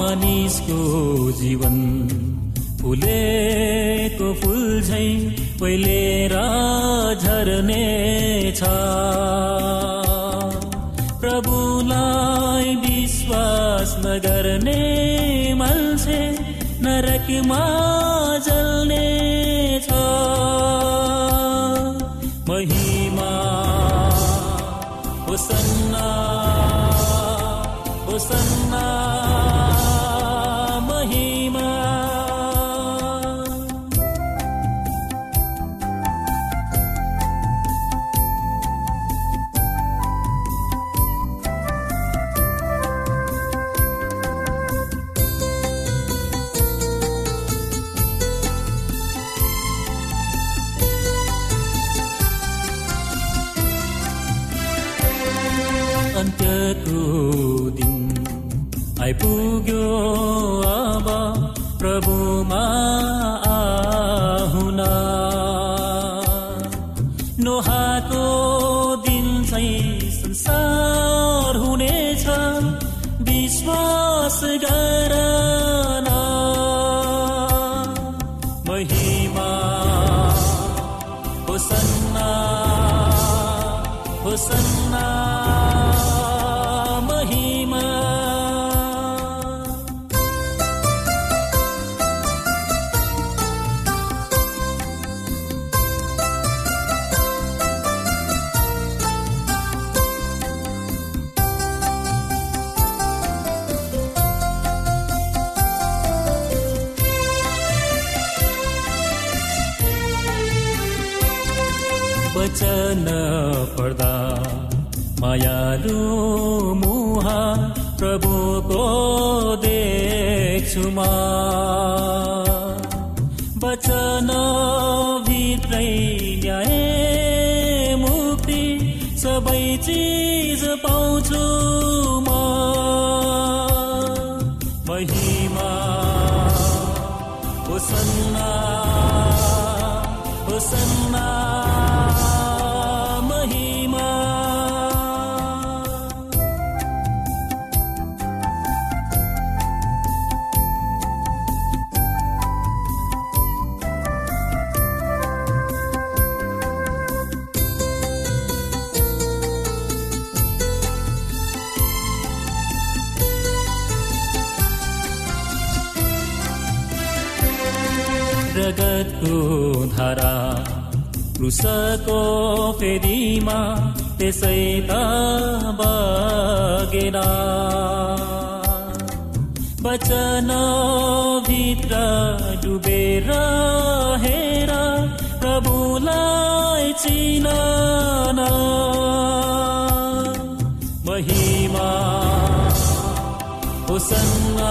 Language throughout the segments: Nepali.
मानिसको जीवन। फुलेको फुल झै पहिलेर झर्ने छ। प्रभुलाई विश्वास नगर्ने मान्छे नरकमा जल्ने अन्त्यको दिन आइपुग्यो अब प्रभुमा वचन पढ्दा मायालु मुहा प्रभुको देख्छु मा। वचन भित्रै न्याय मुक्ति सबै चिज रगतको धारा क्रुसको फेदीमा त्यसै त बगेर वचन भित्र डुबेर हेर प्रभुलाई चिन महिमा होसन्ना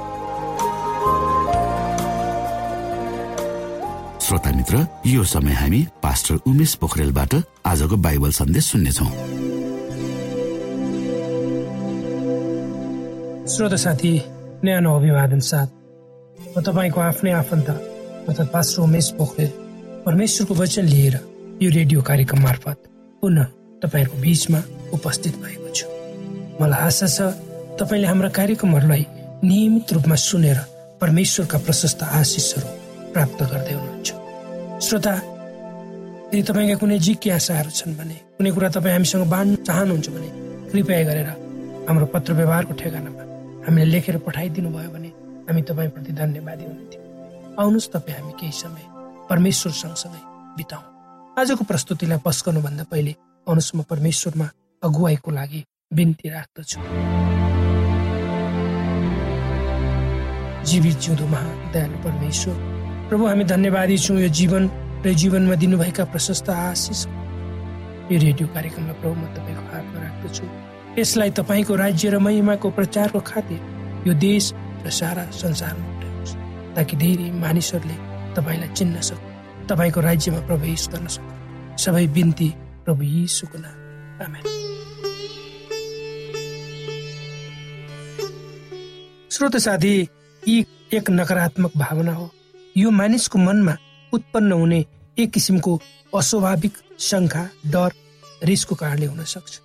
श्रोता मित्र यो समय हामी पास्टर उमेश पोखरेलबाट आजको बाइबल सन्देश सुन्नेछौ। श्रोत साथी न्यानो अभिवादन साथ। म तपाईँको आफ्नै आफन्त अर्थात् पास्टर उमेश पोखरेल परमेश्वरको वचन लिएर यो रेडियो कार्यक्रम मार्फत पुनः तपाईँहरूको बिचमा उपस्थित भएको छु। मलाई आशा छ तपाईँले हाम्रा कार्यक्रमहरूलाई नियमित रूपमा सुनेर परमेश्वरका प्रशस्त आशिषहरू प्राप्त गर्दै हुनुहुन्छ। श्रोता यदि तपाईँका कुनै जिज्ञासाहरू छन् भने कुनै कुरा तपाईँ हामीसँग बाँड्न चाहनुहुन्छ भने कृपया गरेर हाम्रो पत्र व्यवहारको ठेगानामा हामीले लेखेर पठाइदिनु भयो भने हामी तपाईँप्रति धन्यवादी हुने थियौँ आउनुहोस् तपाईँ हामी केही समय परमेश्वर सँगसँगै बिताउँ। आजको प्रस्तुतिलाई पस्कनुभन्दा पहिले आउनुहोस् म परमेश्वरमा अगुवाईको लागि बिन्ती राख्दछु। जीवित जिउँदो महादयालु परमेश्वर। प्रभु हामी धन्यवादी छौँ यो जीवन र जीवनमा दिनुभएका प्रशस्त आशिष। यो रेडियो कार्यक्रममा प्रभु म तपाईँको हातमा राख्दछु। यसलाई तपाईँको राज्य र महिमाको प्रचारको खातिर यो देश र सारा संसारमा उठाउनुहोस् ताकि धेरै मानिसहरूले तपाईँलाई चिन्न सक्नु तपाईँको राज्यमा प्रवेश गर्न सक्नु सबै बिन्ती प्रभु नाम। आमेन। श्रोत साथी यी एक नकारात्मक भावना हो। यो मानिसको मनमा उत्पन्न हुने एक किसिमको अस्वाभाविक शङ्का डर रिसको कारणले हुन सक्छ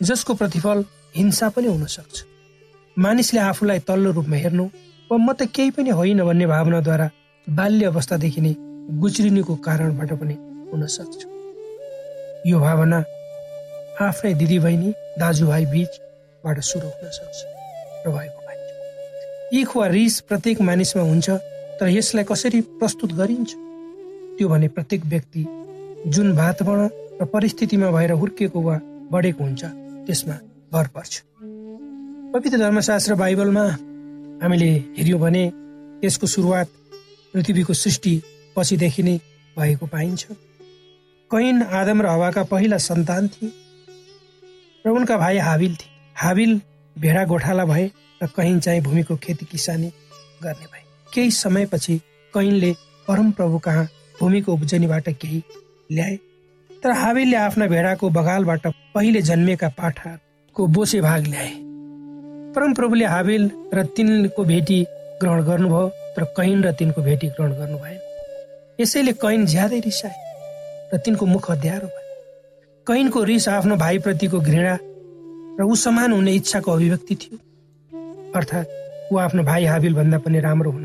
जसको प्रतिफल हिंसा पनि हुन सक्छ मानिसले आफूलाई तल्लो रूपमा हेर्नु वा म त केही पनि होइन भन्ने भावनाद्वारा बाल्य अवस्थादेखि नै गुज्रिनुको कारणबाट पनि हुन सक्छ यो भावना आफ्नै दिदीबहिनी दाजुभाइ बिचबाट सुरु हुन सक्छ र भएको इख वा रिस प्रत्येक मानिसमा हुन्छ तर यसलाई कसरी प्रस्तुत गरिन्छ? त्यो भने प्रत्येक व्यक्ति जुन वातावरण र परिस्थितिमा भएर हुर्किएको वा बढेको हुन्छ त्यसमा भर पर्छ। पवित्र धर्मशास्त्र बाइबलमा हामीले हेऱ्यौँ भने यसको सुरुवात पृथ्वीको सृष्टि पछिदेखि नै भएको पाइन्छ। कैन आदम र हवाका पहिला सन्तान थिए र उनका भाइ हाबिल थिए। हाबिल भेडा गोठाला भए र कहीँ चाहिँ भूमिको खेती किसानी गर्ने भए। केही समयपछि कैनले परम प्रभु कहाँ भूमिको उब्जनीबाट केही ल्याए। तर हाबिलले आफ्ना भेडाको बगालबाट पहिले जन्मेका पाठाको बोसे भाग ल्याए। परम प्रभुले हाबिल र तिनको भेटी ग्रहण गर्नुभयो तर कैन र तिनको भेटी ग्रहण गर्नु भएन यसैले कैन ज्यादै रिसाए र तिनको मुख अध्यारो भयो। कैनको रिस आफ्नो भाइप्रतिको घृणा र ऊ समान हुने इच्छाको अभिव्यक्ति थियो। अर्थात् ऊ आफ्नो भाइ हाबिल भन्दा पनि राम्रो हुन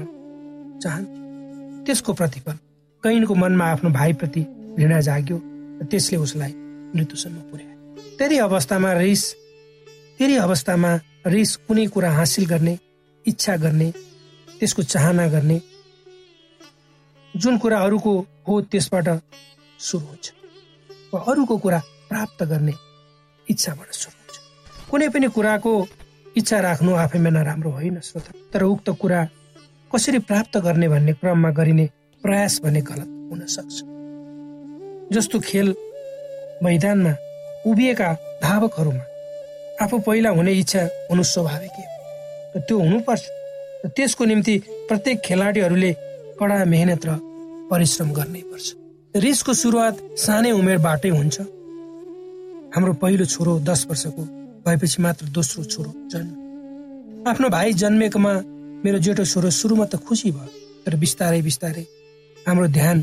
चाहन्थ्यो त्यसको प्रतिफल कैनको मनमा आफ्नो भाइप्रति घृणा जाग्यो र त्यसले उसलाई मृत्युसम्म पुर्यायो। धेरै अवस्थामा रिस धेरै अवस्थामा रिस कुनै कुरा हासिल गर्ने इच्छा गर्ने त्यसको चाहना गर्ने जुन कुरा अरूको हो त्यसबाट सुरु हुन्छ वा अरूको कुरा प्राप्त गर्ने इच्छाबाट सुरु हुन्छ। कुनै पनि कुराको इच्छा राख्नु आफैमा नराम्रो होइन श्रोता। तर उक्त कुरा कसरी प्राप्त गर्ने भन्ने क्रममा गरिने प्रयास भने गलत हुन सक्छ। जस्तो खेल मैदानमा उभिएका धावकहरूमा आफू पहिला हुने इच्छा हुनु स्वाभाविक हो त्यो हुनुपर्छ। त्यसको निम्ति प्रत्येक खेलाडीहरूले कडा मेहनत र परिश्रम गर्नै पर्छ। रिसको सुरुवात सानै उमेरबाटै हुन्छ। हाम्रो पहिलो छोरो दस वर्षको भएपछि मात्र दोस्रो छोरो जन्म। आफ्नो भाइ जन्मेकोमा मेरो जेठो छोरो सुरुमा त खुसी भयो तर बिस्तारै बिस्तारै हाम्रो ध्यान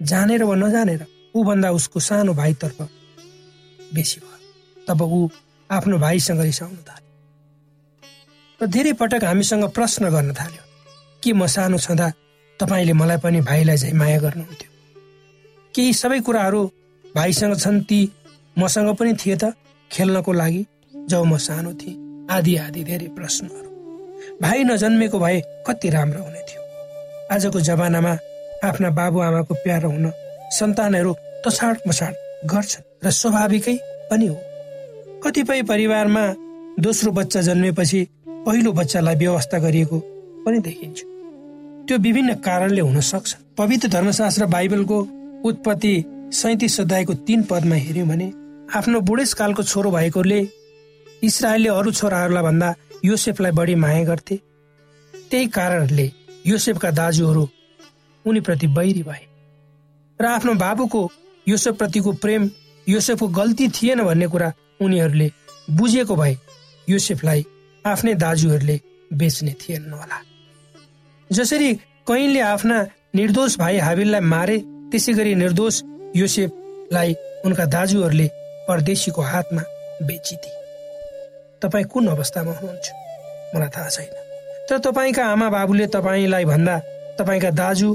जानेर वा नजानेर ऊभन्दा उसको सानो भाइतर्फ बेसी भयो। तब ऊ आफ्नो भाइसँग रिसाउन थाल्यो र धेरै पटक हामीसँग प्रश्न गर्न थाल्यो के म सानो छँदा तपाईँले मलाई पनि भाइलाई चाहिँ माया गर्नुहुन्थ्यो? केही सबै कुराहरू भाइसँग छन् ती मसँग पनि थिए त खेल्नको लागि जब म सानो थिएँ आदि आदि धेरै प्रश्नहरू। भाइ नजन्मेको भए कति राम्रो हुने थियो। आजको जमानामा आफ्ना बाबुआमाको प्यारो हुन सन्तानहरू तछाड मछाड गर्छन् र स्वाभाविकै पनि हो। कतिपय परिवारमा दोस्रो बच्चा जन्मेपछि पहिलो बच्चालाई व्यवस्था गरिएको पनि देखिन्छ। त्यो विभिन्न कारणले हुन सक्छ। पवित्र धर्मशास्त्र बाइबलको उत्पत्ति सैतिस अध्यायको तीन पदमा हेऱ्यौँ भने आफ्नो बुढेसकालको छोरो भएकोले इसरायलले अरू छोराहरूलाई भन्दा योसेफलाई बढी माया गर्थे। त्यही कारणले योसेफका दाजुहरू उनीप्रति बैरी भए र आफ्नो बाबुको योसेफप्रतिको प्रेम योसेफको गल्ती थिएन भन्ने कुरा उनीहरूले बुझेको भए योसेफलाई आफ्नै दाजुहरूले बेच्ने थिएन होला। जसरी कैनले आफ्ना निर्दोष भाइ हाबिललाई मारे त्यसै गरी निर्दोष योसेफलाई उनका दाजुहरूले परदेशीको हातमा बेचिदिए। तपाईँ कुन अवस्थामा हुनुहुन्छ? मलाई थाहा छैन। तर तपाईँका आमा बाबुले तपाईँलाई भन्दा तपाईँका दाजु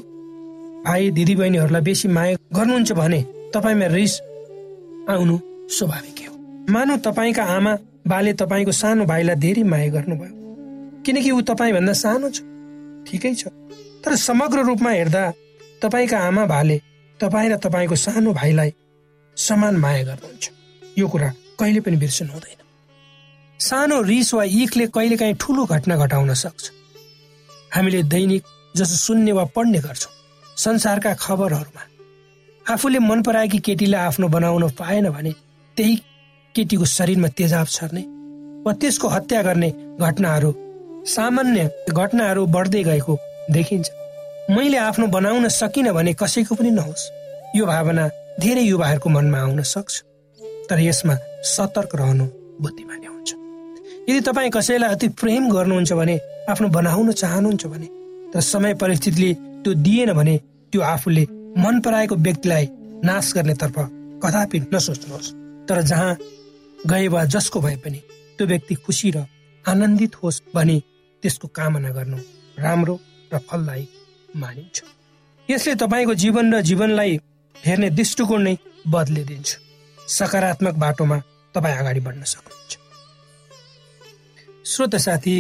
भाइ दिदीबहिनीहरूलाई बेसी माया गर्नुहुन्छ भने तपाईँमा रिस आउनु स्वाभाविक हो। मानव तपाईँका आमा बाले तपाईँको सानो भाइलाई धेरै माया गर्नुभयो। किनकि ऊ तपाईँभन्दा सानो छ। ठिकै छ। तर समग्र रूपमा हेर्दा तपाईँका आमा भाले तपाईँ र तपाईँको सानो भाइलाई समान माया गर्नुहुन्छ। यो कुरा कहिले पनि बिर्सनु हुँदैन। सानो रिस वा इखले कहिलेकाहीँ ठुलो घटना घटाउन सक्छ। हामीले दैनिक जसो सुन्ने वा पढ्ने गर्छौँ संसारका खबरहरूमा। आफूले मन पराएकी केटीलाई आफ्नो बनाउन पाएन भने त्यही केटीको शरीरमा तेजाब छर्ने वा त्यसको हत्या गर्ने घटनाहरू सामान्य घटनाहरू बढ्दै गएको देखिन्छ। मैले आफ्नो बनाउन सकिनँ भने कसैको पनि नहोस्। यो भावना धेरै युवाहरूको मनमा आउन सक्छ। तर यसमा सतर्क रहनु बुद्धिमानी यदि तपाईँ कसैलाई अति प्रेम गर्नुहुन्छ भने आफ्नो बनाउन चाहनुहुन्छ भने तर समय परिस्थितिले त्यो दिएन भने त्यो आफूले मन पराएको व्यक्तिलाई नाश गर्नेतर्फ कदापि नसोच्नुहोस्। तर जहाँ गए वा जसको भए पनि त्यो व्यक्ति खुसी र आनन्दित होस् भने त्यसको कामना गर्नु राम्रो र फलदायी मानिन्छ। यसले तपाईँको जीवन र जीवनलाई हेर्ने दृष्टिकोण नै बदलिदिन्छ। सकारात्मक बाटोमा तपाईँ अगाडि बढ्न सक्नुहुन्छ। श्रोत साथी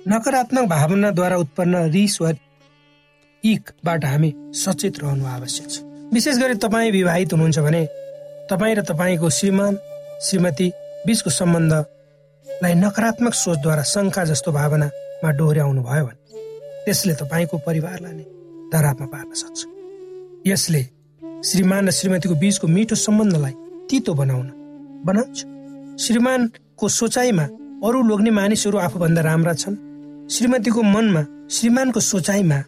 नकारात्मक भावनाद्वारा उत्पन्न रिस वा इकबाट हामी सचेत रहनु आवश्यक छ। विशेष गरी तपाईँ विवाहित हुनुहुन्छ भने तपाईँ र तपाईँको श्रीमान श्रीमती बिचको सम्बन्धलाई नकारात्मक सोचद्वारा शङ्का जस्तो भावनामा डोर्याउनु भयो भने त्यसले तपाईँको परिवारलाई नै दरापमा पार्न सक्छ। यसले श्रीमान र श्रीमतीको बिचको मिठो सम्बन्धलाई तितो बनाउन बनाउँछ। श्रीमानको सोचाइमा अरू लोग्ने मानिसहरू आफूभन्दा राम्रा छन्। श्रीमतीको मनमा श्रीमानको सोचाइमा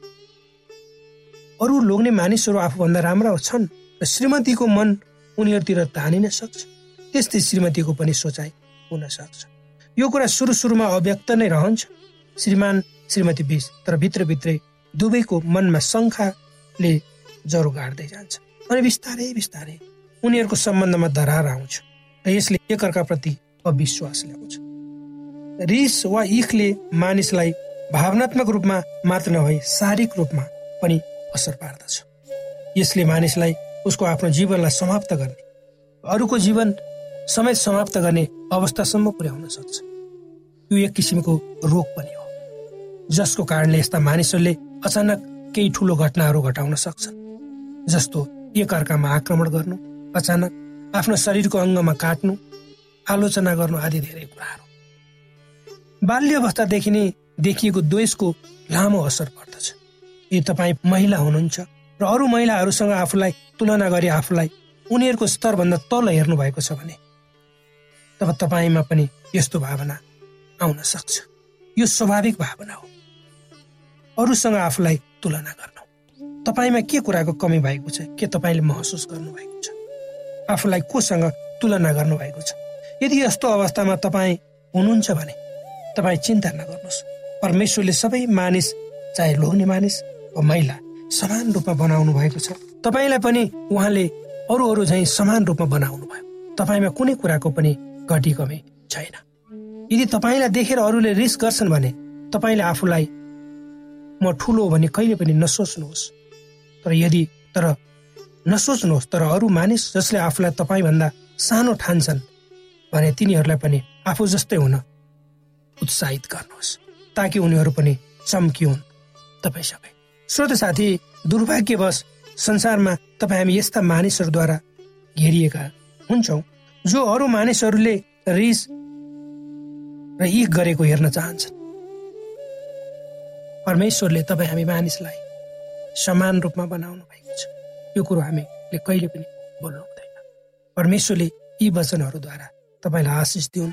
अरू लोग्ने मानिसहरू आफूभन्दा राम्रा छन् र श्रीमतीको मन उनीहरूतिर तानिन सक्छ। त्यस्तै श्रीमतीको पनि सोचाइ हुन सक्छ। यो कुरा सुरु सुरुमा अव्यक्त नै रहन्छ। श्रीमान श्रीमती बिच तर भित्रभित्रै दुवैको मनमा शङ्खाले जरो गाड्दै जान्छ। अनि बिस्तारै बिस्तारै उनीहरूको सम्बन्धमा दरार आउँछ। र यसले एकअर्काप्रति अविश्वास ल्याउँछ। रिस वा इखले मानिसलाई भावनात्मक रूपमा मात्र नभई शारीरिक रूपमा पनि असर पार्दछ। यसले मानिसलाई उसको आफ्नो जीवनलाई समाप्त गर्ने अरूको जीवन समेत समाप्त गर्ने अवस्थासम्म पुर्याउन सक्छ। यो एक किसिमको रोग पनि हो जसको कारणले यस्ता मानिसहरूले अचानक केही ठुलो घटनाहरू घटाउन सक्छन् जस्तो एकअर्कामा आक्रमण गर्नु अचानक आफ्नो शरीरको अङ्गमा काट्नु आलोचना गर्नु आदि धेरै कुराहरू। बाल्य अवस्थादेखि नै देखिएको द्वेषको लामो असर पर्दछ। यदि तपाईँ महिला हुनुहुन्छ र अरू महिलाहरूसँग आफूलाई तुलना गरी आफूलाई उनीहरूको स्तरभन्दा तल हेर्नु भएको छ भने तब तपाईँमा पनि यस्तो भावना आउन सक्छ। यो स्वाभाविक भावना हो। अरूसँग आफूलाई तुलना गर्नु। तपाईँमा के कुराको कमी भएको छ? के तपाईँले महसुस गर्नुभएको छ? आफूलाई कोसँग तुलना गर्नुभएको छ? यदि यस्तो अवस्थामा तपाईँ हुनुहुन्छ भने तपाईँ चिन्ता नगर्नुहोस्। परमेश्वरले सबै मानिस चाहे लोग्ने मानिस वा महिला समान रूपमा बनाउनु भएको छ। तपाईँलाई पनि उहाँले अरू अरू झैँ समान रूपमा बनाउनु भयो। तपाईँमा कुनै कुराको पनि घटी कमी छैन। यदि तपाईँलाई देखेर अरूले रिस गर्छन् भने तपाईँले आफूलाई म ठुलो हो भने कहिले पनि नसोच्नुहोस्। तर यदि तर नसोच्नुहोस् तर अरू मानिस जसले आफूलाई तपाईँभन्दा सानो ठान्छन् भने तिनीहरूलाई पनि आफू जस्तै हुन उत्साहित गर्नुहोस् ताकि उनीहरू पनि चम्किउन् तपाईँ सबै। श्रोत साथी दुर्भाग्यवश संसारमा तपाईँ हामी यस्ता मानिसहरूद्वारा घेरिएका हुन्छौँ जो अरू मानिसहरूले रिस र इख गरेको हेर्न चाहन्छन्। परमेश्वरले तपाईँ हामी मानिसलाई समान रूपमा बनाउनु भएको छ। यो कुरो हामीले कहिले पनि बोल्नु हुँदैन। परमेश्वरले यी वचनहरूद्वारा तपाईँलाई आशिष दिउन्।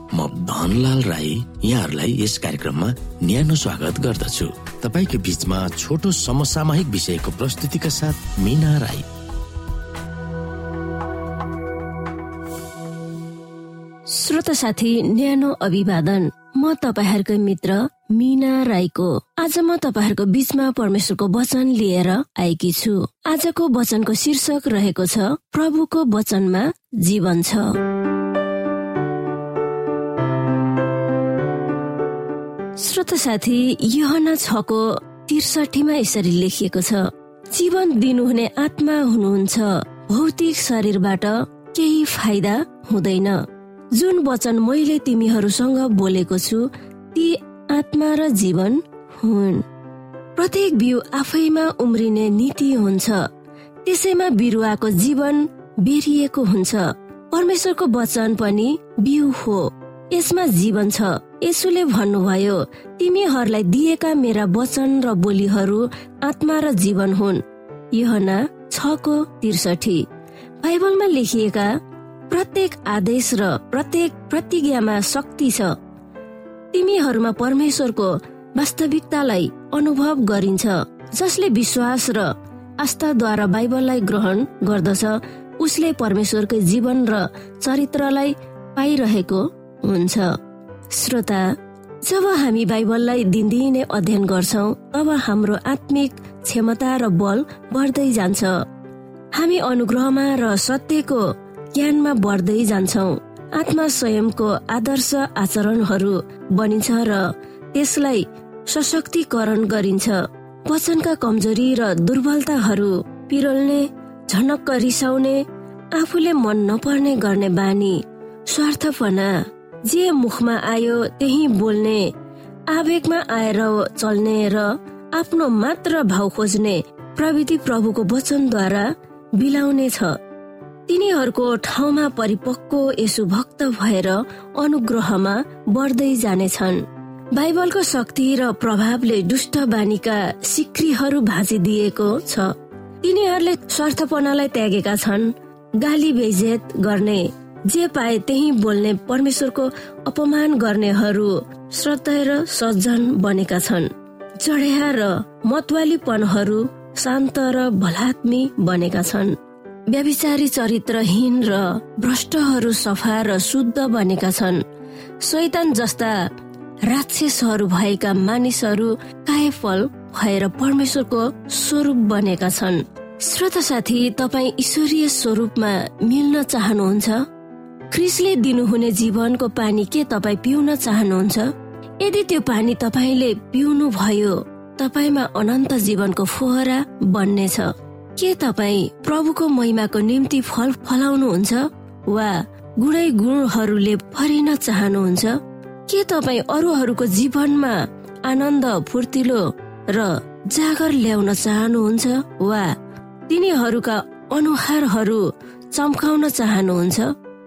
म धनलाल राई यहाँहरूलाई यस कार्यक्रममा न्यानो स्वागत गर्दछु। तपाईँको बिचमा छोटो समसामयिक विषयको प्रस्तुतिका साथ मिना राई। श्रोत साथी न्यानो अभिवादन। म तपाईँहरूको मित्र मिना राईको। आज म तपाईँहरूको बिचमा परमेश्वरको वचन लिएर आएकी छु। आजको वचनको शीर्षक रहेको छ प्रभुको वचनमा जीवन छ। श्रोत साथी यहना छको त्रिसठीमा यसरी लेखिएको छ जीवन दिनुहुने आत्मा हुनुहुन्छ भौतिक शरीरबाट केही फाइदा हुँदैन। जुन वचन मैले तिमीहरूसँग बोलेको छु ती आत्मा र जीवन हुन्। प्रत्येक बिउ आफैमा उम्रिने नीति हुन्छ। त्यसैमा बिरुवाको जीवन बेरिएको हुन्छ। परमेश्वरको वचन पनि बिउ हो। यसमा जीवन छ। यसुले भन्नुभयो तिमीहरूलाई दिएका मेरा वचन र बोलीहरू आत्मा र जीवन हुन्। यहना छको त्रिसठी। बाइबलमा लेखिएका प्रत्येक आदेश र प्रत्येक प्रतिज्ञामा शक्ति छ। तिमीहरूमा परमेश्वरको वास्तविकतालाई अनुभव गरिन्छ जसले विश्वास र आस्थाद्वारा बाइबललाई ग्रहण गर्दछ। उसले परमेश्वरकै जीवन र चरित्रलाई पाइरहेको हुन्छ। श्रोता जब हामी बाइबललाई दिनदिनै अध्ययन गर्छौ तब हाम्रो आत्मिक क्षमता र बल बढ्दै जान्छ। हामी अनुग्रहमा र सत्यको ज्ञानमा बढ्दै जान्छौ। आत्मा स्वयंको आदर्श आचरणहरू बनिन्छ र त्यसलाई सशक्तिकरण गरिन्छ। वचनका कमजोरी र दुर्बलताहरू पिरोल्ने झनक्क रिसाउने आफूले मन नपर्ने गर्ने बानी स्वार्थपना। जे मुखमा आयो त्यही बोल्ने। आवेगमा आएर चल्ने र आफ्नो मात्र भाव खोज्ने प्रविधि प्रभुको वचनद्वारा बिलाउने छ। तिनीहरूको ठाउँमा परिपक्व यसु भक्त भएर अनुग्रहमा बढ्दै जानेछन्। बाइबलको शक्ति र प्रभावले दुष्ट बानीका सिक्रीहरू भाँचिदिएको छ। तिनीहरूले स्वार्थपनालाई त्यागेका छन्। गाली बेजेत गर्ने। जे पाए त्यही बोल्ने परमेश्वरको अपमान गर्नेहरू श्रद्धा र सज्जन बनेका छन्। चढ्या र मतवालीपनहरू शान्त र भलात्मी बनेका छन्। व्यविचारी चरित्रहीन र भ्रष्टहरू सफा र शुद्ध बनेका छन्। शैतान जस्ता राक्षसहरू भएका मानिसहरू कायफल भएर परमेश्वरको स्वरूप बनेका छन्। श्रोत साथी तपाईँ ईश्वरीय स्वरूपमा मिल्न चाहनुहुन्छ? क्रिसले दिनुहुने जीवनको पानी के तपाईँ पिउन चाहनुहुन्छ? यदि त्यो पानी तपाईँले पिउनु भयो तपाईँमा अनन्त जीवनको फोहरा बन्नेछ। के तपाईँ प्रभुको महिमाको निम्ति फल फलाउनुहुन्छ वा गुणै गुणहरूले भरिन चाहनुहुन्छ? के तपाईँ अरूहरूको जीवनमा आनन्द फुर्तिलो र जागर ल्याउन चाहनुहुन्छ वा तिनीहरूका अनुहारहरू चम्काउन चाहनुहुन्छ?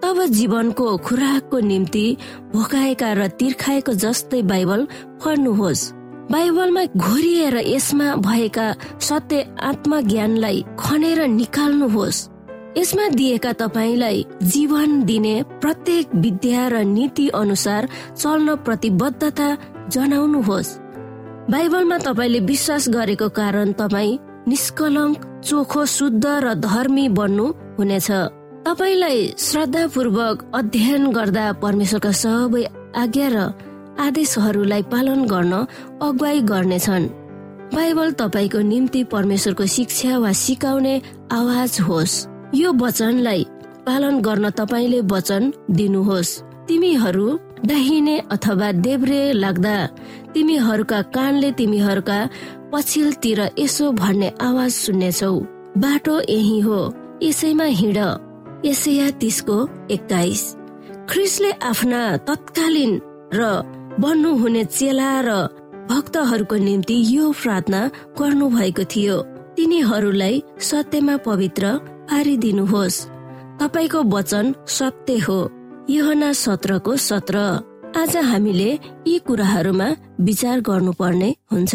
तब जीवनको खुराकको निम्ति भोकाएका र तिर्खाएको जस्तै बाइबल पढ्नुहोस्। बाइबलमा घोरिएर यसमा भएका सत्य आत्मज्ञानलाई खनेर निकाल्नुहोस्। यसमा दिएका तपाईँलाई जीवन दिने प्रत्येक विद्या र नीति अनुसार चल्न प्रतिबद्धता जनाउनुहोस्। बाइबलमा तपाईँले विश्वास गरेको कारण तपाईँ निष्कलङ्क चोखो शुद्ध र धर्मी बन्नु हुनेछ। तपाईँलाई श्रद्धापूर्वक अध्ययन गर्दा परमेश्वरका सबै आज्ञा र आदेशहरूलाई पालन गर्न अगुवाई गर्नेछन्। बाइबल तपाईँको निम्ति परमेश्वरको शिक्षा वा सिकाउने आवाज होस्। यो वचनलाई पालन गर्न तपाईँले वचन दिनुहोस्। तिमीहरू दाहिने अथवा देब्रे लाग्दा तिमीहरूका कानले तिमीहरूका पछिल्तिर यसो भन्ने आवाज सुन्नेछौ। बाटो यही हो। यसैमा हिँड। एसिया तिसको एक्काइस। ख्रिसले आफ्ना तत्कालीन र बन्नुहुने चेला र भक्तहरूको निम्ति यो प्रार्थना गर्नु भएको थियो। तिनीहरूलाई सत्यमा पवित्र पारिदिनुहोस्। तपाईँको वचन सत्य हो। यहना सत्रको सत्र। आज हामीले यी कुराहरूमा विचार गर्नुपर्ने हुन्छ।